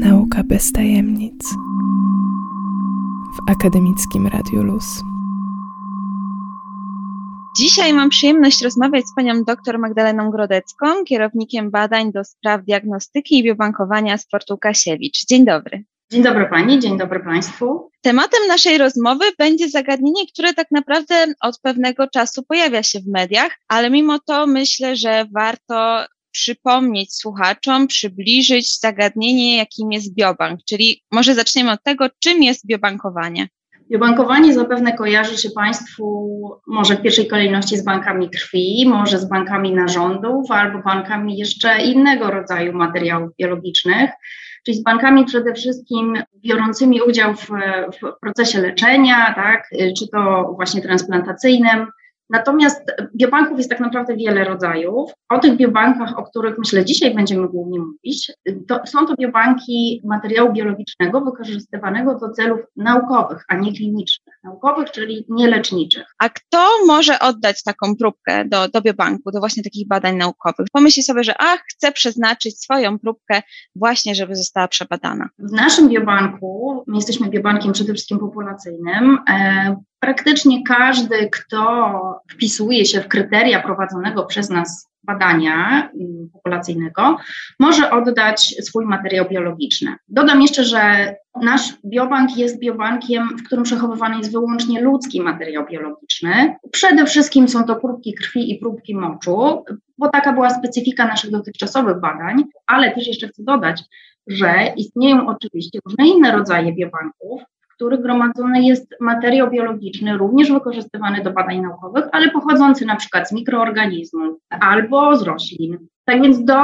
Nauka bez tajemnic w akademickim Radiu Luz. Dzisiaj mam przyjemność rozmawiać z panią dr Magdaleną Grodecką, kierownikiem badań do spraw diagnostyki i biobankowania sportu Łukasiewicz. Dzień dobry. Dzień dobry Pani, dzień dobry Państwu. Tematem naszej rozmowy będzie zagadnienie, które tak naprawdę od pewnego czasu pojawia się w mediach, ale mimo to myślę, że warto przypomnieć słuchaczom, przybliżyć zagadnienie, jakim jest biobank. Czyli może zaczniemy od tego, czym jest biobankowanie. Biobankowanie zapewne kojarzy się Państwu może w pierwszej kolejności z bankami krwi, może z bankami narządów albo bankami jeszcze innego rodzaju materiałów biologicznych, czyli z bankami przede wszystkim biorącymi udział w, w procesie leczenia, tak, czy to właśnie transplantacyjnym, Natomiast biobanków jest tak naprawdę wiele rodzajów. O tych biobankach, o których myślę dzisiaj będziemy głównie mówić, to są to biobanki materiału biologicznego wykorzystywanego do celów naukowych, a nie klinicznych. Naukowych, czyli nieleczniczych. A kto może oddać taką próbkę do, do biobanku, do właśnie takich badań naukowych? Pomyśli sobie, że ach, chcę przeznaczyć swoją próbkę właśnie, żeby została przebadana. W naszym biobanku, my jesteśmy biobankiem przede wszystkim populacyjnym, e, praktycznie każdy, kto wpisuje się w kryteria prowadzonego przez nas badania mm, populacyjnego, może oddać swój materiał biologiczny. Dodam jeszcze, że nasz biobank jest biobankiem, w którym przechowywany jest wyłącznie ludzki materiał biologiczny. Przede wszystkim są to próbki krwi i próbki moczu, bo taka była specyfika naszych dotychczasowych badań, ale też jeszcze chcę dodać, że istnieją oczywiście różne inne rodzaje biobanków, których gromadzony jest materiał biologiczny, również wykorzystywany do badań naukowych, ale pochodzący na przykład z mikroorganizmów albo z roślin. Tak więc do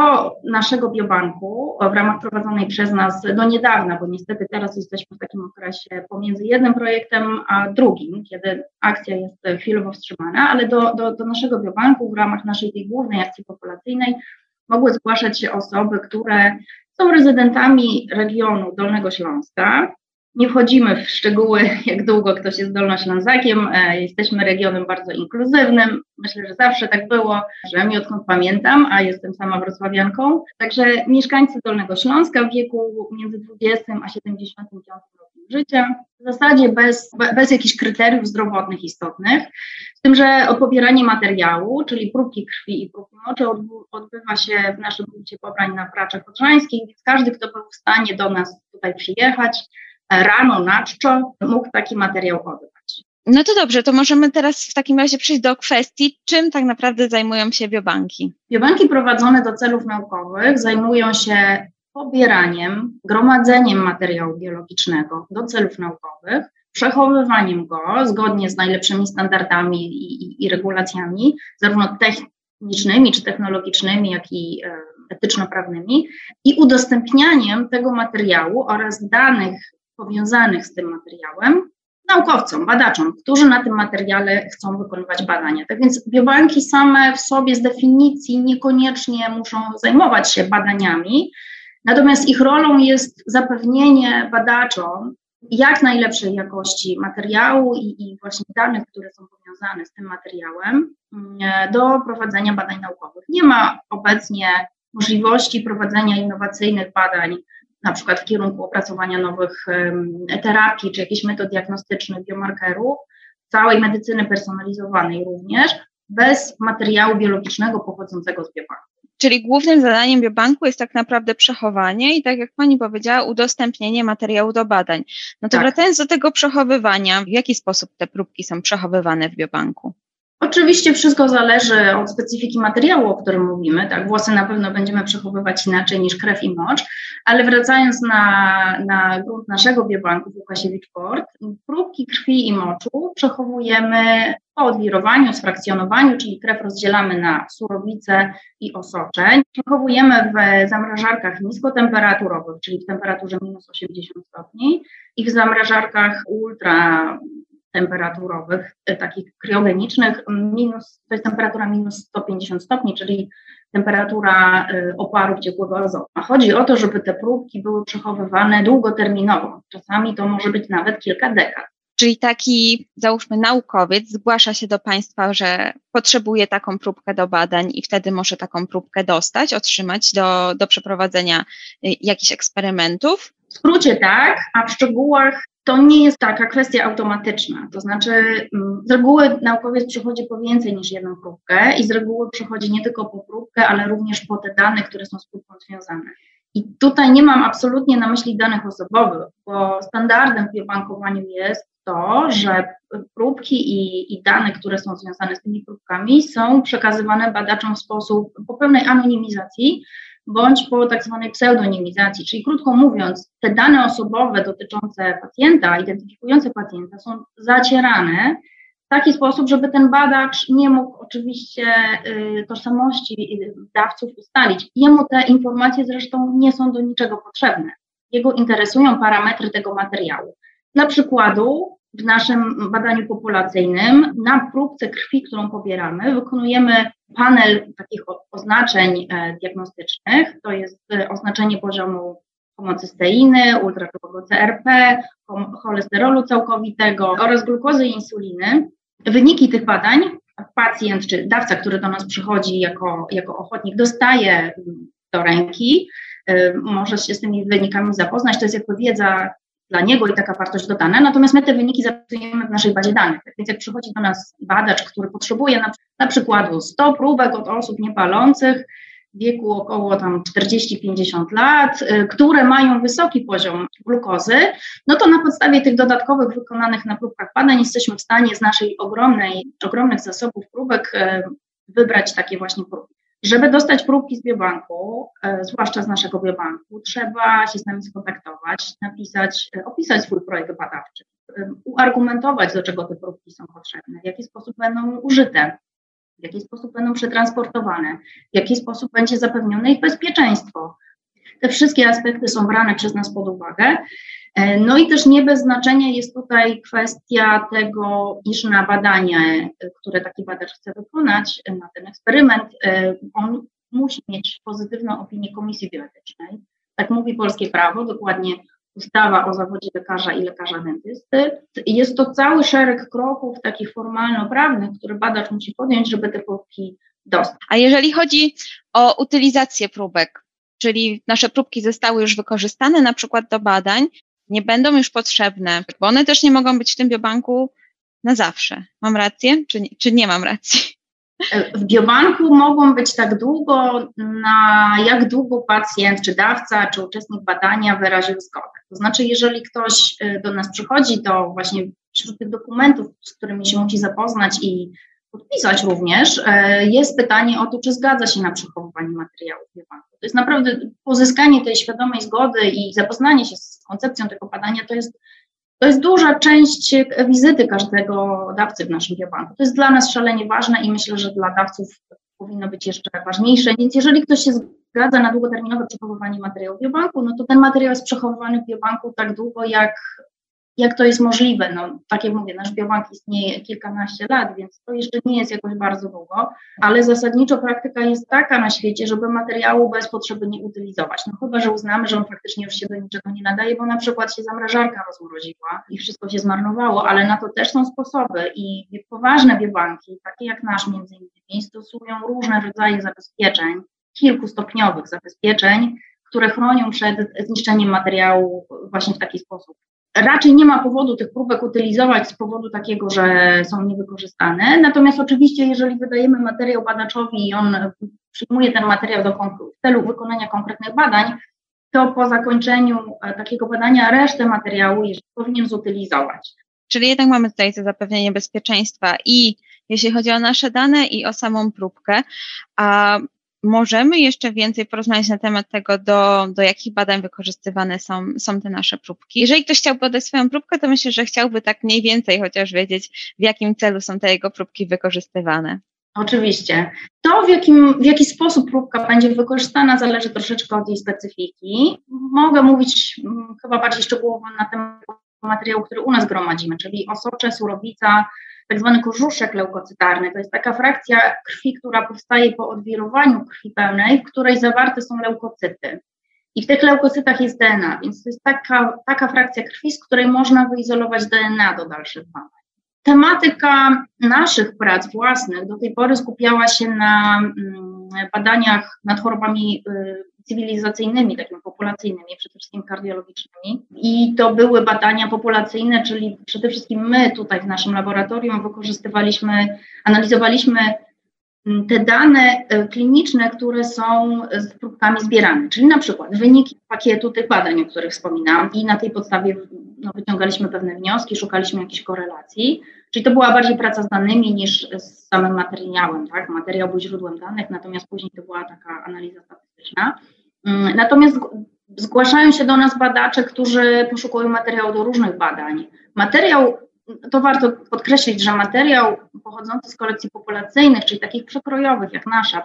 naszego biobanku w ramach prowadzonej przez nas do niedawna, bo niestety teraz jesteśmy w takim okresie pomiędzy jednym projektem a drugim, kiedy akcja jest chwilowo wstrzymana, ale do, do, do naszego biobanku w ramach naszej tej głównej akcji populacyjnej mogły zgłaszać się osoby, które są rezydentami regionu Dolnego Śląska, nie wchodzimy w szczegóły, jak długo ktoś jest Dolnoślązakiem. E, jesteśmy regionem bardzo inkluzywnym. Myślę, że zawsze tak było, przynajmniej odkąd pamiętam, a jestem sama wrocławianką. Także mieszkańcy Dolnego Śląska w wieku między 20 a 75 rokiem życia, w zasadzie bez, bez jakichś kryteriów zdrowotnych istotnych, z tym, że pobieranie materiału, czyli próbki krwi i próbki moczy odbywa się w naszym punkcie pobrań na Praczach Odrzańskich, więc każdy, kto był w stanie do nas tutaj przyjechać, rano na czczo mógł taki materiał oddać. No to dobrze, to możemy teraz w takim razie przejść do kwestii, czym tak naprawdę zajmują się biobanki. Biobanki prowadzone do celów naukowych zajmują się pobieraniem, gromadzeniem materiału biologicznego do celów naukowych, przechowywaniem go zgodnie z najlepszymi standardami i, i, i regulacjami, zarówno technicznymi czy technologicznymi, jak i e, etyczno-prawnymi, i udostępnianiem tego materiału oraz danych powiązanych z tym materiałem naukowcom, badaczom, którzy na tym materiale chcą wykonywać badania. Tak więc biobanki same w sobie z definicji niekoniecznie muszą zajmować się badaniami, natomiast ich rolą jest zapewnienie badaczom jak najlepszej jakości materiału i, i właśnie danych, które są powiązane z tym materiałem mm, do prowadzenia badań naukowych. Nie ma obecnie możliwości prowadzenia innowacyjnych badań na przykład w kierunku opracowania nowych terapii czy jakichś metod diagnostycznych, biomarkerów, całej medycyny personalizowanej również, bez materiału biologicznego pochodzącego z biobanku. Czyli głównym zadaniem biobanku jest tak naprawdę przechowanie i tak jak Pani powiedziała, udostępnienie materiału do badań. No to tak. wracając do tego przechowywania, w jaki sposób te próbki są przechowywane w biobanku? Oczywiście wszystko zależy od specyfiki materiału, o którym mówimy. Tak, włosy na pewno będziemy przechowywać inaczej niż krew i mocz, ale wracając na, na grunt naszego biobanku Łukasiewicz Port, próbki krwi i moczu przechowujemy po odwirowaniu, sfrakcjonowaniu, czyli krew rozdzielamy na surowice i osoczeń. Przechowujemy w zamrażarkach niskotemperaturowych, czyli w temperaturze minus 80 stopni i w zamrażarkach ultra temperaturowych, e, takich kryogenicznych, minus, to jest temperatura minus 150 stopni, czyli temperatura e, oparów ciekłego azotu. A chodzi o to, żeby te próbki były przechowywane długoterminowo. Czasami to może być nawet kilka dekad. Czyli taki, załóżmy, naukowiec zgłasza się do Państwa, że potrzebuje taką próbkę do badań i wtedy może taką próbkę dostać, otrzymać do, do przeprowadzenia y, jakichś eksperymentów. W skrócie tak, a w szczegółach to nie jest taka kwestia automatyczna. To znaczy, mm, z reguły naukowiec przychodzi po więcej niż jedną próbkę i z reguły przychodzi nie tylko po próbkę, ale również po te dane, które są z próbką związane. I tutaj nie mam absolutnie na myśli danych osobowych, bo standardem w biobankowaniu jest to, że próbki i, i, dane, które są związane z tymi próbkami, są przekazywane badaczom w sposób po pełnej anonimizacji bądź po tak zwanej pseudonimizacji. Czyli krótko mówiąc, te dane osobowe dotyczące pacjenta, identyfikujące pacjenta są zacierane w taki sposób, żeby ten badacz nie mógł oczywiście y, tożsamości dawców ustalić. Jemu te informacje zresztą nie są do niczego potrzebne. Jego interesują parametry tego materiału. Dla przykładu, w naszym badaniu populacyjnym na próbce krwi, którą pobieramy, wykonujemy panel takich oznaczeń e, diagnostycznych. To jest e, oznaczenie poziomu homocysteiny, ultrakrwowego CRP, cholesterolu całkowitego oraz glukozy i insuliny. Wyniki tych badań pacjent czy dawca, który do nas przychodzi jako, jako ochotnik, dostaje do ręki, e, może się z tymi wynikami zapoznać. To jest jakby wiedza dla niego i taka wartość dodana. Natomiast my te wyniki zapisujemy w naszej bazie danych. Więc jak przychodzi do nas badacz, który potrzebuje na, na przykładu 100 próbek od osób niepalących, w wieku około tam 40-50 lat, y, które mają wysoki poziom glukozy, no to na podstawie tych dodatkowych wykonanych na próbkach badań jesteśmy w stanie z naszej ogromnej, ogromnych zasobów próbek y, wybrać takie właśnie próbki. Żeby dostać próbki z biobanku, e, zwłaszcza z naszego biobanku, trzeba się z nami skontaktować, napisać, e, opisać swój projekt badawczy, uargumentować, do czego te próbki są potrzebne, w jaki sposób będą użyte, w jaki sposób będą przetransportowane, w jaki sposób będzie zapewnione ich bezpieczeństwo. Te wszystkie aspekty są brane przez nas pod uwagę no i też nie bez znaczenia jest tutaj kwestia tego, iż na badanie, e, które taki badacz chce wykonać, e, na ten eksperyment, on musi mieć pozytywną opinię Komisji Bioetycznej. Tak mówi polskie prawo, dokładnie ustawa o zawodzie lekarza i lekarza dentysty. Jest to cały szereg kroków takich formalno-prawnych, które badacz musi podjąć, żeby te próbki dostać. A jeżeli chodzi o utylizację próbek, czyli nasze próbki zostały już wykorzystane na przykład do badań, nie będą już potrzebne, bo one też nie mogą być w tym biobanku na zawsze. Mam rację, czy nie, czy nie mam racji? W biobanku mogą być tak długo, na jak długo pacjent, czy dawca, czy uczestnik badania wyraził zgodę. To znaczy, jeżeli ktoś y, do nas przychodzi, to właśnie wśród tych dokumentów, z którymi się musi zapoznać i podpisać również, e, jest pytanie o to, czy zgadza się na przechowywanie materiałów biobanku. To jest naprawdę pozyskanie tej świadomej zgody i zapoznanie się z koncepcją tego badania, to jest, to jest duża część wizyty każdego dawcy w naszym biobanku. To jest dla nas szalenie ważne i myślę, że dla dawców powinno być jeszcze ważniejsze. Więc jeżeli ktoś się zgadza na długoterminowe przechowywanie materiału w biobanku, no to ten materiał jest przechowywany w biobanku tak długo, jak jak to jest możliwe. No, tak jak mówię, nasz biobank istnieje kilkanaście lat, więc to jeszcze nie jest jakoś bardzo długo, ale zasadniczo praktyka jest taka na świecie, żeby materiału bez potrzeby nie utylizować. No chyba, że uznamy, że on faktycznie już się do niczego nie nadaje, bo na przykład się zamrażarka rozmroziła i wszystko się zmarnowało, ale na to też są sposoby i poważne biobanki, takie jak nasz między innymi, stosują różne rodzaje zabezpieczeń, kilkustopniowych zabezpieczeń, które chronią przed zniszczeniem materiału właśnie w taki sposób raczej nie ma powodu tych próbek utylizować z powodu takiego, że są niewykorzystane. Natomiast oczywiście, jeżeli wydajemy materiał badaczowi i on przyjmuje ten materiał do w celu wykonania konkretnych badań, to po zakończeniu e, takiego badania resztę materiału powinien zutylizować. Czyli jednak mamy tutaj to zapewnienie bezpieczeństwa i jeśli chodzi o nasze dane i o samą próbkę, a możemy jeszcze więcej porozmawiać na temat tego, do, do jakich badań wykorzystywane są, są te nasze próbki. Jeżeli ktoś chciałby oddać swoją próbkę, to myślę, że chciałby tak mniej więcej chociaż wiedzieć, w jakim celu są te jego próbki wykorzystywane. Oczywiście. To, w, jakim, w jaki sposób próbka będzie wykorzystana, zależy troszeczkę od jej specyfiki. Mogę mówić mm, chyba bardziej szczegółowo na temat materiału, który u nas gromadzimy, czyli osocze, surowica, tak zwany korzuszek leukocytarny. To jest taka frakcja krwi, która powstaje po odwirowaniu krwi pełnej, w której zawarte są leukocyty. I w tych leukocytach jest DNA, więc to jest taka, taka frakcja krwi, z której można wyizolować DNA do dalszych badań. Tematyka naszych prac własnych do tej pory skupiała się na mm, badaniach nad chorobami y, cywilizacyjnymi, takimi populacyjnymi, przede wszystkim kardiologicznymi. I to były badania populacyjne, czyli przede wszystkim my tutaj w naszym laboratorium wykorzystywaliśmy, analizowaliśmy te dane y, kliniczne, które są z próbkami zbierane, czyli na przykład wyniki pakietu tych badań, o których wspominałam i na tej podstawie no, wyciągaliśmy pewne wnioski, szukaliśmy jakichś korelacji. Czyli to była bardziej praca z danymi niż z samym materiałem, tak? Materiał był źródłem danych, natomiast później to była taka analiza statystyczna. Mm, natomiast zgłaszają się do nas badacze, którzy poszukują materiału do różnych badań. Materiał, to warto podkreślić, że materiał pochodzący z kolekcji populacyjnych, czyli takich przekrojowych jak nasza,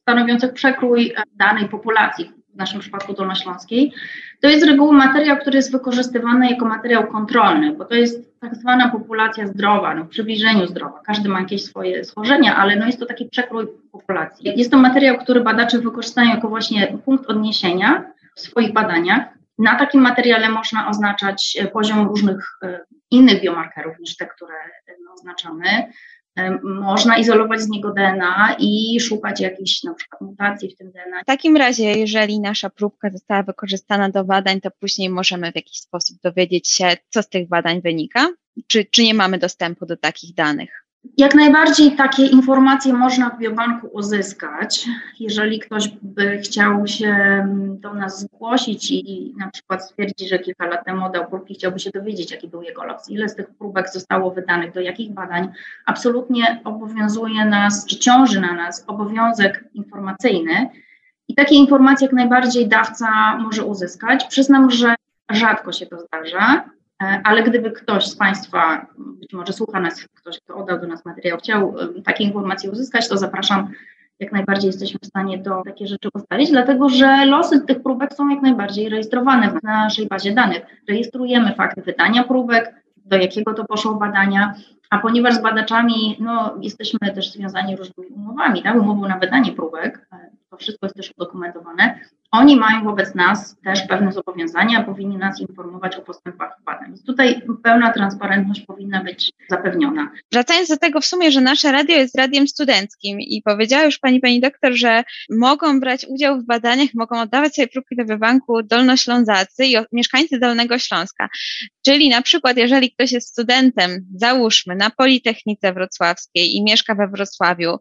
stanowiących przekrój danej populacji, w naszym przypadku dolnośląskiej, to jest z reguły materiał, który jest wykorzystywany jako materiał kontrolny, bo to jest tak zwana populacja zdrowa, no w przybliżeniu zdrowa. Każdy ma jakieś swoje schorzenia, ale no jest to taki przekrój populacji. Jest to materiał, który badacze wykorzystają jako właśnie punkt odniesienia w swoich badaniach. Na takim materiale można oznaczać poziom różnych e, innych biomarkerów niż te, które no, oznaczamy można izolować z niego DNA i szukać jakichś na przykład mutacji w tym DNA. W takim razie, jeżeli nasza próbka została wykorzystana do badań, to później możemy w jakiś sposób dowiedzieć się, co z tych badań wynika? Czy, czy nie mamy dostępu do takich danych? Jak najbardziej takie informacje można w biobanku uzyskać. Jeżeli ktoś by chciał się do nas zgłosić i na przykład stwierdzić, że kilka lat temu oddał próbki, chciałby się dowiedzieć, jaki był jego los, ile z tych próbek zostało wydanych, do jakich badań, absolutnie obowiązuje nas, czy ciąży na nas obowiązek informacyjny. I takie informacje jak najbardziej dawca może uzyskać. Przyznam, że rzadko się to zdarza. E, ale gdyby ktoś z Państwa, być może słucha nas, ktoś, kto oddał do nas materiał, chciał takie informacje uzyskać, to zapraszam. Jak najbardziej jesteśmy w stanie to takie rzeczy ustalić, dlatego że losy tych próbek są jak najbardziej rejestrowane w naszej bazie danych. Rejestrujemy fakty wydania próbek, do jakiego to poszło badania, a ponieważ z badaczami no, jesteśmy też związani różnymi umowami, tak? umową na wydanie próbek, e, to wszystko jest też udokumentowane, oni mają wobec nas też pewne zobowiązania, powinni nas informować o postępach badań. Więc tutaj pełna transparentność powinna być zapewniona. Wracając do tego w sumie, że nasze radio jest radiem studenckim i powiedziała już pani, pani doktor, że mogą brać udział w badaniach, mogą oddawać sobie próbki do wybanku dolnoślązacy i mieszkańcy Dolnego Śląska. Czyli na przykład, jeżeli ktoś jest studentem, załóżmy, na Politechnice Wrocławskiej i mieszka we Wrocławiu,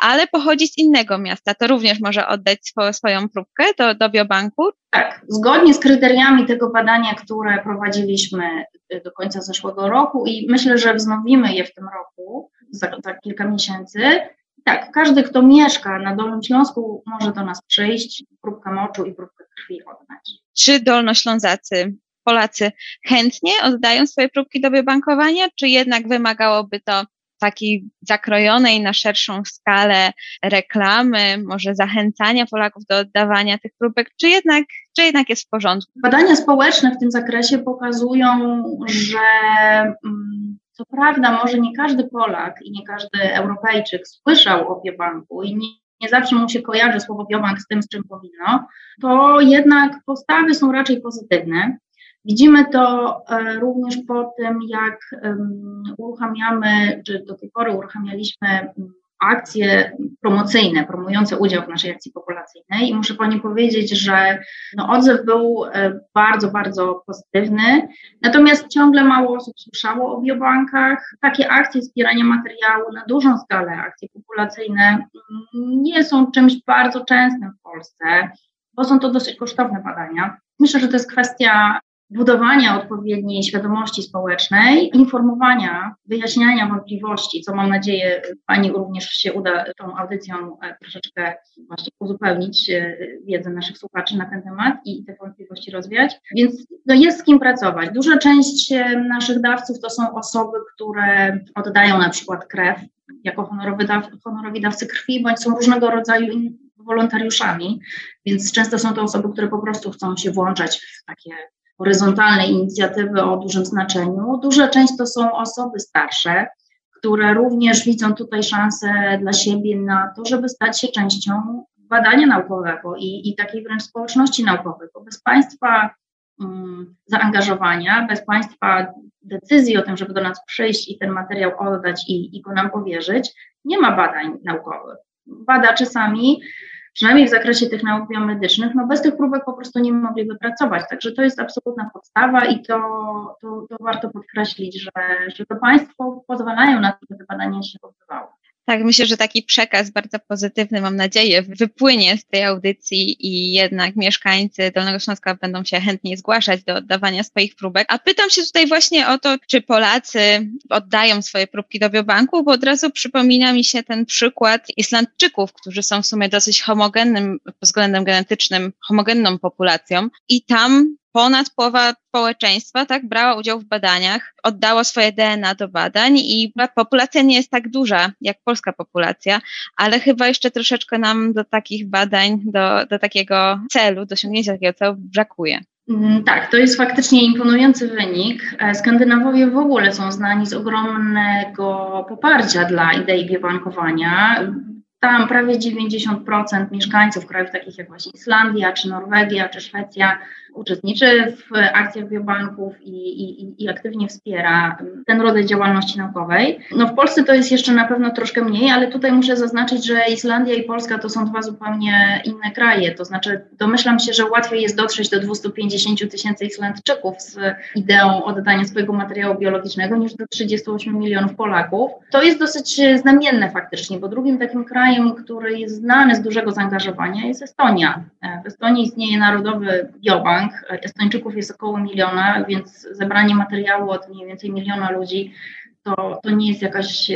ale pochodzi z innego miasta, to również może oddać swo, swoją próbkę do, do biobanku? Tak, zgodnie z kryteriami tego badania, które prowadziliśmy e, do końca zeszłego roku i myślę, że wznowimy je w tym roku, za, za kilka miesięcy. Tak, każdy, kto mieszka na Dolnym Śląsku, może do nas przyjść, próbkę moczu i próbkę krwi oddać. Czy dolnoślązacy Polacy chętnie oddają swoje próbki do biobankowania, czy jednak wymagałoby to takiej zakrojonej na szerszą skalę reklamy, może zachęcania Polaków do oddawania tych próbek, czy jednak, czy jednak jest w porządku? Badania społeczne w tym zakresie pokazują, że mm, co prawda może nie każdy Polak i nie każdy Europejczyk słyszał o biobanku i nie, nie zawsze mu się kojarzy słowo biobank z tym, z czym powinno, to jednak postawy są raczej pozytywne. Widzimy to e, również po tym, jak uruchamiamy, czy do tej pory uruchamialiśmy akcje promocyjne, promujące udział w naszej akcji populacyjnej i muszę Pani powiedzieć, że no, odzew był e, bardzo, bardzo pozytywny, natomiast ciągle mało osób słyszało o biobankach. Takie akcje wspierania materiału na dużą skalę, akcje populacyjne mm, nie są czymś bardzo częstym w Polsce, bo są to dosyć kosztowne badania. Myślę, że to jest kwestia budowania odpowiedniej świadomości społecznej, informowania, wyjaśniania wątpliwości, co mam nadzieję Pani również się uda tą audycją e, troszeczkę właśnie uzupełnić e, wiedzę naszych słuchaczy na ten temat i te wątpliwości rozwiać. Więc no jest z kim pracować. Duża część e, naszych dawców to są osoby, które oddają na przykład krew jako honorowy daw, honorowi dawcy krwi, bądź są różnego rodzaju wolontariuszami, więc często są to osoby, które po prostu chcą się włączać w takie horyzontalne inicjatywy o dużym znaczeniu. Duża część to są osoby starsze, które również widzą tutaj szansę dla siebie na to, żeby stać się częścią badania naukowego i, i takiej wręcz społeczności naukowej, bo bez Państwa um, zaangażowania, bez Państwa decyzji o tym, żeby do nas przyjść i ten materiał oddać i, i go nam powierzyć, nie ma badań naukowych. Badacze sami przynajmniej w zakresie tych nauk biomedycznych, no bez tych próbek po prostu nie mogliby pracować. Także to jest absolutna podstawa i to, to, to warto podkreślić, że, że to państwo pozwalają na to, żeby badania się odbywały. Tak, myślę, że taki przekaz bardzo pozytywny, mam nadzieję, wypłynie z tej audycji i jednak mieszkańcy Dolnego Śląska będą się chętnie zgłaszać do oddawania swoich próbek. A pytam się tutaj właśnie o to, czy Polacy oddają swoje próbki do biobanku, bo od razu przypomina mi się ten przykład Islandczyków, którzy są w sumie dosyć homogennym pod względem genetycznym, homogenną populacją i tam ponad połowa społeczeństwa tak, brała udział w badaniach, oddało swoje DNA do badań i populacja nie jest tak duża jak polska populacja, ale chyba jeszcze troszeczkę nam do takich badań, do, do takiego celu, do osiągnięcia takiego celu brakuje. Mm, tak, to jest faktycznie imponujący wynik. E, Skandynawowie w ogóle są znani z ogromnego poparcia dla idei biobankowania. Tam prawie 90% mieszkańców krajów takich jak właśnie Islandia, czy Norwegia, czy Szwecja uczestniczy w akcjach biobanków i, i, i, aktywnie wspiera ten rodzaj działalności naukowej. No w Polsce to jest jeszcze na pewno troszkę mniej, ale tutaj muszę zaznaczyć, że Islandia i Polska to są dwa zupełnie inne kraje. To znaczy domyślam się, że łatwiej jest dotrzeć do 250 tysięcy Islandczyków z ideą oddania swojego materiału biologicznego niż do 38 milionów Polaków. To jest dosyć znamienne faktycznie, bo drugim takim krajem, który jest znany z dużego zaangażowania jest Estonia. W Estonii istnieje Narodowy Biobank, bank. Estończyków jest około miliona, więc zebranie materiału od mniej więcej miliona ludzi to, to nie jest jakaś,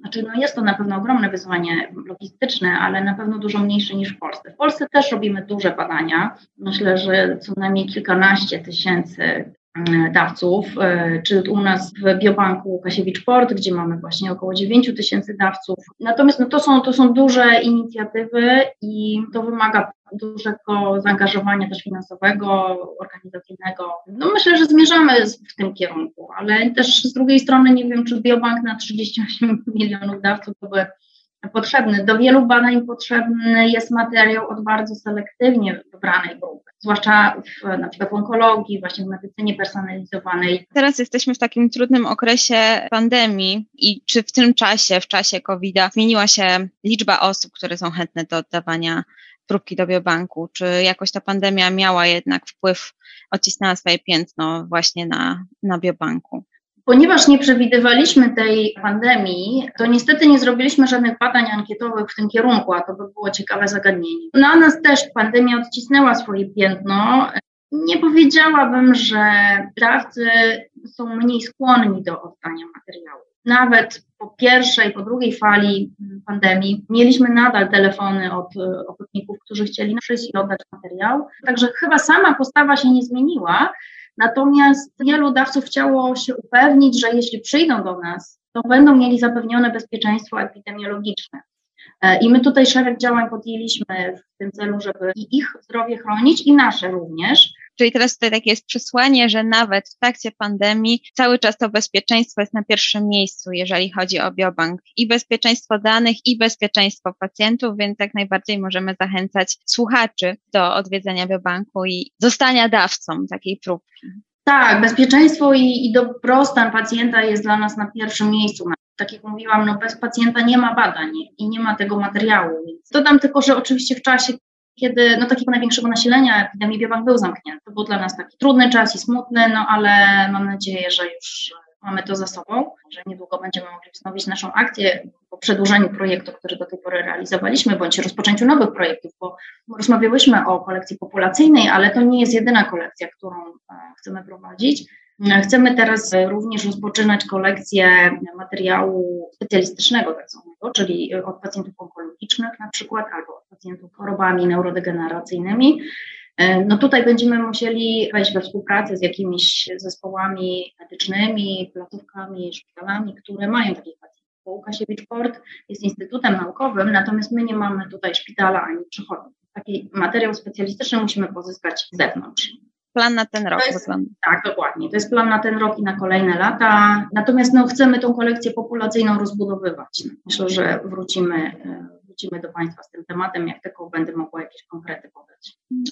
znaczy no jest to na pewno ogromne wyzwanie logistyczne, ale na pewno dużo mniejsze niż w Polsce. W Polsce też robimy duże badania. Myślę, że co najmniej kilkanaście tysięcy dawców, e, czy u nas w Biobanku Łukasiewicz Port, gdzie mamy właśnie około 9 tysięcy dawców. Natomiast no to, są, to są duże inicjatywy i to wymaga dużego zaangażowania też finansowego, organizacyjnego. No myślę, że zmierzamy w tym kierunku, ale też z drugiej strony nie wiem, czy Biobank na 38 milionów dawców byłby potrzebny. Do wielu badań potrzebny jest materiał od bardzo selektywnie wybranej grupy, zwłaszcza w, na przykład w onkologii, właśnie w medycynie personalizowanej. Teraz jesteśmy w takim trudnym okresie pandemii i czy w tym czasie, w czasie COVID-a zmieniła się liczba osób, które są chętne do oddawania próbki do biobanku? Czy jakoś ta pandemia miała jednak wpływ, odcisnęła swoje piętno właśnie na, na biobanku? Ponieważ nie przewidywaliśmy tej pandemii, to niestety nie zrobiliśmy żadnych badań ankietowych w tym kierunku, a to by było ciekawe zagadnienie. Na nas też pandemia odcisnęła swoje piętno. Nie powiedziałabym, że dawcy są mniej skłonni do oddania materiału. Nawet po pierwszej, po drugiej fali pandemii mieliśmy nadal telefony od ochotników, którzy chcieli przyjść i oddać materiał. Także chyba sama postawa się nie zmieniła, Natomiast wielu dawców chciało się upewnić, że jeśli przyjdą do nas, to będą mieli zapewnione bezpieczeństwo epidemiologiczne. E, I my tutaj szereg działań podjęliśmy w tym celu, żeby i ich zdrowie chronić, i nasze również. Czyli teraz tutaj takie jest przesłanie, że nawet w trakcie pandemii cały czas to bezpieczeństwo jest na pierwszym miejscu, jeżeli chodzi o biobank. I bezpieczeństwo danych, i bezpieczeństwo pacjentów, więc jak najbardziej możemy zachęcać słuchaczy do odwiedzenia biobanku i zostania dawcą takiej próbki. Tak, bezpieczeństwo i, i dobrostan pacjenta jest dla nas na pierwszym miejscu. Tak jak mówiłam, no bez pacjenta nie ma badań i nie ma tego materiału. Dodam tylko, że oczywiście w czasie kiedy no, takiego największego nasilenia epidemii biobank był zamknięty. To był dla nas taki trudny czas i smutny, no ale mam nadzieję, że już mamy to za sobą, że niedługo będziemy mogli wznowić naszą akcję po przedłużeniu projektu, który do tej pory realizowaliśmy, bądź rozpoczęciu nowych projektów, bo rozmawiałyśmy o kolekcji populacyjnej, ale to nie jest jedyna kolekcja, którą e, chcemy prowadzić. Chcemy teraz również rozpoczynać kolekcję materiału specjalistycznego, tak zwanego, czyli od pacjentów onkologicznych na przykład, albo od pacjentów chorobami neurodegeneracyjnymi. No tutaj będziemy musieli wejść we współpracę z jakimiś zespołami medycznymi, placówkami, szpitalami, które mają takich pacjentów. Bo Łukasiewicz Port jest instytutem naukowym, natomiast my nie mamy tutaj szpitala ani przychodni. Taki materiał specjalistyczny musimy pozyskać z zewnątrz plan na ten rok jest, Tak, dokładnie. To jest plan na ten rok i na kolejne lata. Natomiast no, chcemy tą kolekcję populacyjną rozbudowywać. Myślę, że wrócimy, wrócimy do Państwa z tym tematem, jak tylko będę mogła jakieś konkrety podać.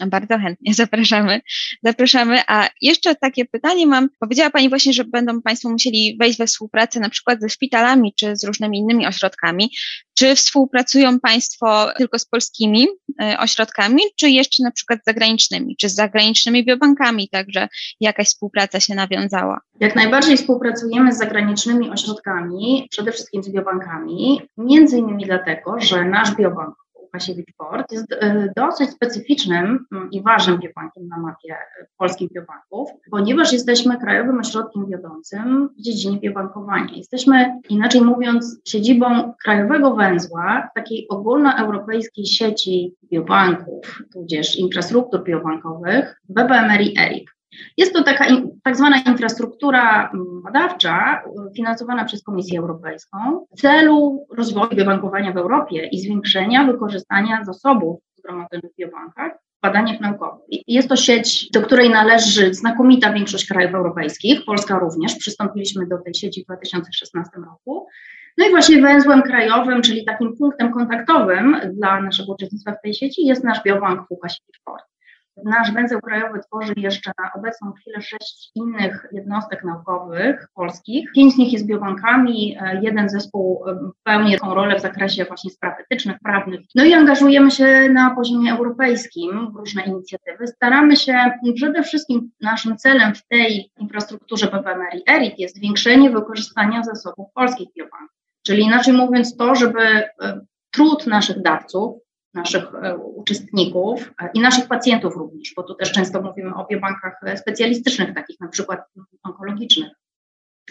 Bardzo chętnie zapraszamy. Zapraszamy. A jeszcze takie pytanie mam. Powiedziała Pani właśnie, że będą Państwo musieli wejść we współpracę na przykład ze szpitalami czy z różnymi innymi ośrodkami. Czy współpracują Państwo tylko z polskimi e, ośrodkami, czy jeszcze na przykład z zagranicznymi, czy z zagranicznymi biobankami także jakaś współpraca się nawiązała? Jak najbardziej współpracujemy z zagranicznymi ośrodkami, przede wszystkim z biobankami, między innymi dlatego, że nasz biobank Łukasiewicz Port jest e, dosyć specyficznym mm, i ważnym biobankiem na mapie e, polskich biobanków, ponieważ jesteśmy krajowym ośrodkiem wiodącym w dziedzinie biobankowania. Jesteśmy, inaczej mówiąc, siedzibą krajowego węzła takiej ogólnoeuropejskiej sieci biobanków, tudzież infrastruktur biobankowych BBMR i ERIC. Jest to taka tak zwana infrastruktura mm, badawcza finansowana przez Komisję Europejską w celu rozwoju biobankowania w Europie i zwiększenia wykorzystania zasobów zgromadzonych w biobankach w badaniach naukowych. Jest to sieć, do której należy znakomita większość krajów europejskich, Polska również. Przystąpiliśmy do tej sieci w 2016 roku. No i właśnie węzłem krajowym, czyli takim punktem kontaktowym dla naszego uczestnictwa w tej sieci jest nasz biobank Łukasiewicz Port. Nasz węzeł krajowy tworzy jeszcze na obecną chwilę sześć innych jednostek naukowych polskich. Pięć z nich jest biobankami, e, jeden zespół e, pełni taką rolę w zakresie właśnie spraw etycznych, prawnych. No i angażujemy się na poziomie europejskim w różne inicjatywy. Staramy się, przede wszystkim naszym celem w tej infrastrukturze BBMR i ERIT jest zwiększenie wykorzystania zasobów polskich biobanków. Czyli inaczej mówiąc to, żeby e, trud naszych dawców, naszych e, uczestników e, i naszych pacjentów również, bo tu też często mówimy o biobankach e, specjalistycznych, takich na przykład onkologicznych,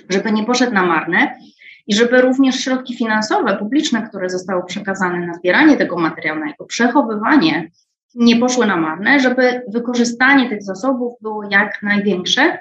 żeby nie poszedł na marne i żeby również środki finansowe, publiczne, które zostały przekazane na zbieranie tego materiału, na jego przechowywanie, nie poszły na marne, żeby wykorzystanie tych zasobów było jak największe,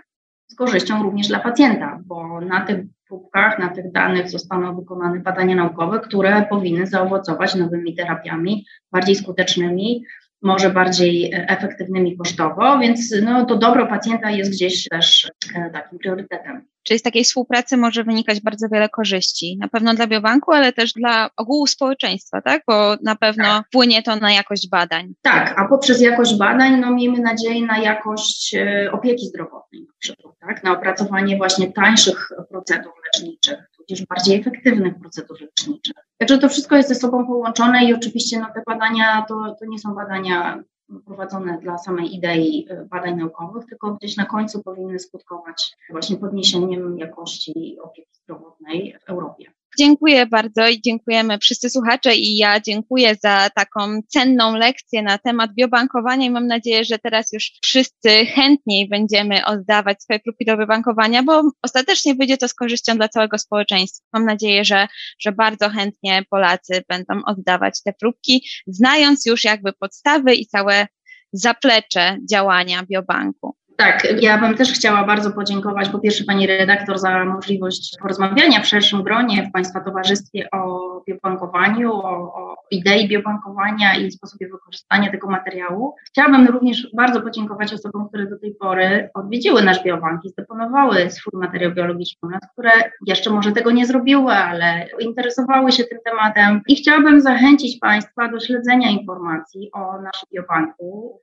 z korzyścią również dla pacjenta, bo na tych próbkach, na tych danych zostaną wykonane badania naukowe, które powinny zaowocować nowymi terapiami bardziej skutecznymi, może bardziej e, efektywnymi kosztowo, więc no, to dobro pacjenta jest gdzieś też e, takim priorytetem. Czyli z takiej współpracy może wynikać bardzo wiele korzyści. Na pewno dla biobanku, ale też dla ogółu społeczeństwa, tak? Bo na pewno tak. wpłynie to na jakość badań. Tak, a poprzez jakość badań, no miejmy nadzieję na jakość e, opieki zdrowotnej na przykład, tak? Na opracowanie właśnie tańszych procedur leczniczych, tudzież bardziej efektywnych procedur leczniczych. Także to wszystko jest ze sobą połączone i oczywiście no, te badania to, to nie są badania prowadzone dla samej idei e, badań naukowych, tylko gdzieś na końcu powinny skutkować właśnie podniesieniem jakości opieki zdrowotnej w Europie. Dziękuję bardzo i dziękujemy wszyscy słuchacze i ja dziękuję za taką cenną lekcję na temat biobankowania i mam nadzieję, że teraz już wszyscy chętniej będziemy oddawać swoje próbki do biobankowania, bo ostatecznie wyjdzie to z korzyścią dla całego społeczeństwa. Mam nadzieję, że, że bardzo chętnie Polacy będą oddawać te próbki, znając już jakby podstawy i całe zaplecze działania biobanku. Tak, ja bym też chciała bardzo podziękować po pierwsze Pani redaktor za możliwość porozmawiania w szerszym gronie w Państwa towarzystwie o biobankowaniu, o, o idei biobankowania i sposobie wykorzystania tego materiału. Chciałabym również bardzo podziękować osobom, które do tej pory odwiedziły nasz biobank i zdeponowały swój materiał biologiczny które jeszcze może tego nie zrobiły, ale interesowały się tym tematem i chciałabym zachęcić Państwa do śledzenia informacji o naszym biobanku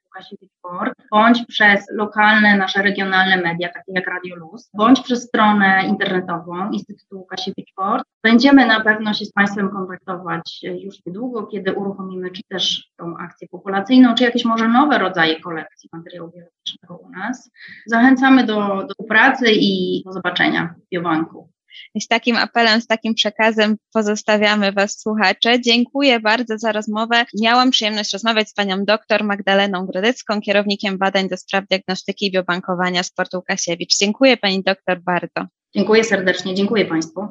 Port, bądź przez lokalne, nasze regionalne media, takie jak Radio Luz, bądź przez stronę internetową Instytutu Łukasiewicz. Będziemy na pewno się z Państwem kontaktować już niedługo, kiedy uruchomimy czy też tą akcję populacyjną, czy jakieś może nowe rodzaje kolekcji materiału biologicznego u nas. Zachęcamy do, do pracy i do zobaczenia w Biobanku. I z takim apelem, z takim przekazem pozostawiamy Was, słuchacze. Dziękuję bardzo za rozmowę. Miałam przyjemność rozmawiać z Panią doktor Magdaleną Grodecką, kierownikiem badań do spraw diagnostyki i biobankowania sportu Łukasiewicz. Dziękuję Pani doktor bardzo. Dziękuję serdecznie, dziękuję Państwu.